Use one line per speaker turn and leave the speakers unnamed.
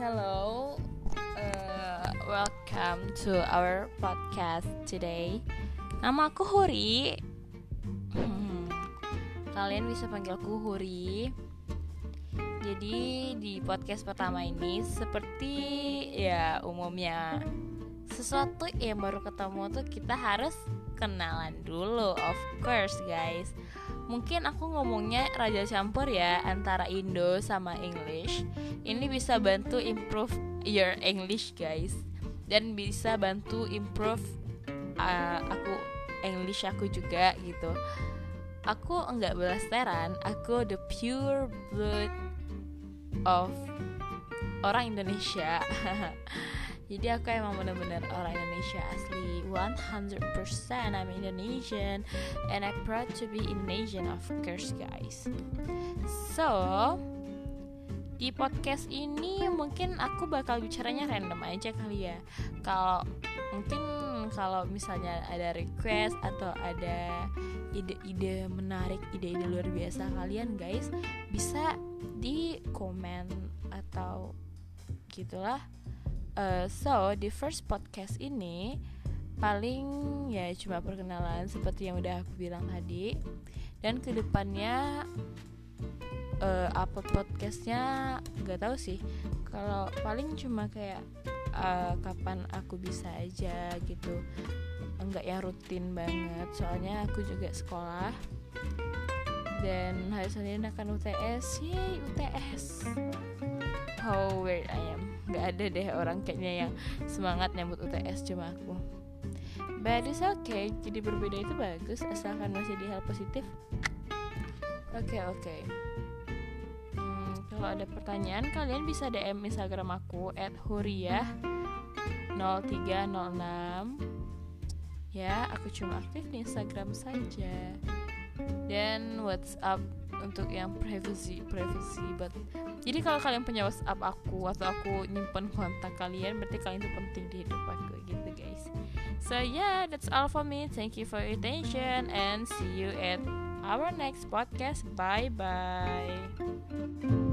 hello. Uh, welcome to our podcast today. Nama aku Huri. Hmm, kalian bisa panggil aku Huri. Jadi di podcast pertama ini seperti ya umumnya sesuatu yang baru ketemu tuh kita harus kenalan dulu, of course guys mungkin aku ngomongnya raja campur ya antara Indo sama English. Ini bisa bantu improve your English guys. Dan bisa bantu improve uh, aku English aku juga gitu. Aku enggak belasteran aku the pure blood of orang Indonesia jadi aku emang bener-bener orang Indonesia asli 100% I'm Indonesian and I proud to be Indonesian of course guys. So di podcast ini mungkin aku bakal bicaranya random aja kali ya. Kalau mungkin kalau misalnya ada request atau ada ide-ide menarik ide-ide luar biasa kalian guys bisa di komen atau gitulah uh, so di first podcast ini paling ya cuma perkenalan seperti yang udah aku bilang tadi. Dan ke depannya uh, upload podcastnya nggak tahu sih. Kalau paling cuma kayak uh, kapan aku bisa aja gitu. Enggak yang rutin banget soalnya aku juga sekolah. Dan hari Senin akan UTS yay UTS how weird I am. Nggak ada deh orang kayaknya yang semangat nyambut UTS cuma aku. But it's okay jadi berbeda itu bagus asalkan masih di hal positif. Oke okay, oke okay. hmm, kalau ada pertanyaan kalian bisa DM Instagram aku at huriyah 0306 ya aku cuma aktif di Instagram saja dan WhatsApp untuk yang privacy privacy but jadi kalau kalian punya WhatsApp aku atau aku nyimpen kontak kalian berarti kalian itu penting di hidup aku gitu guys. So yeah that's all for me. Thank you for your attention and see you at our next podcast. Bye bye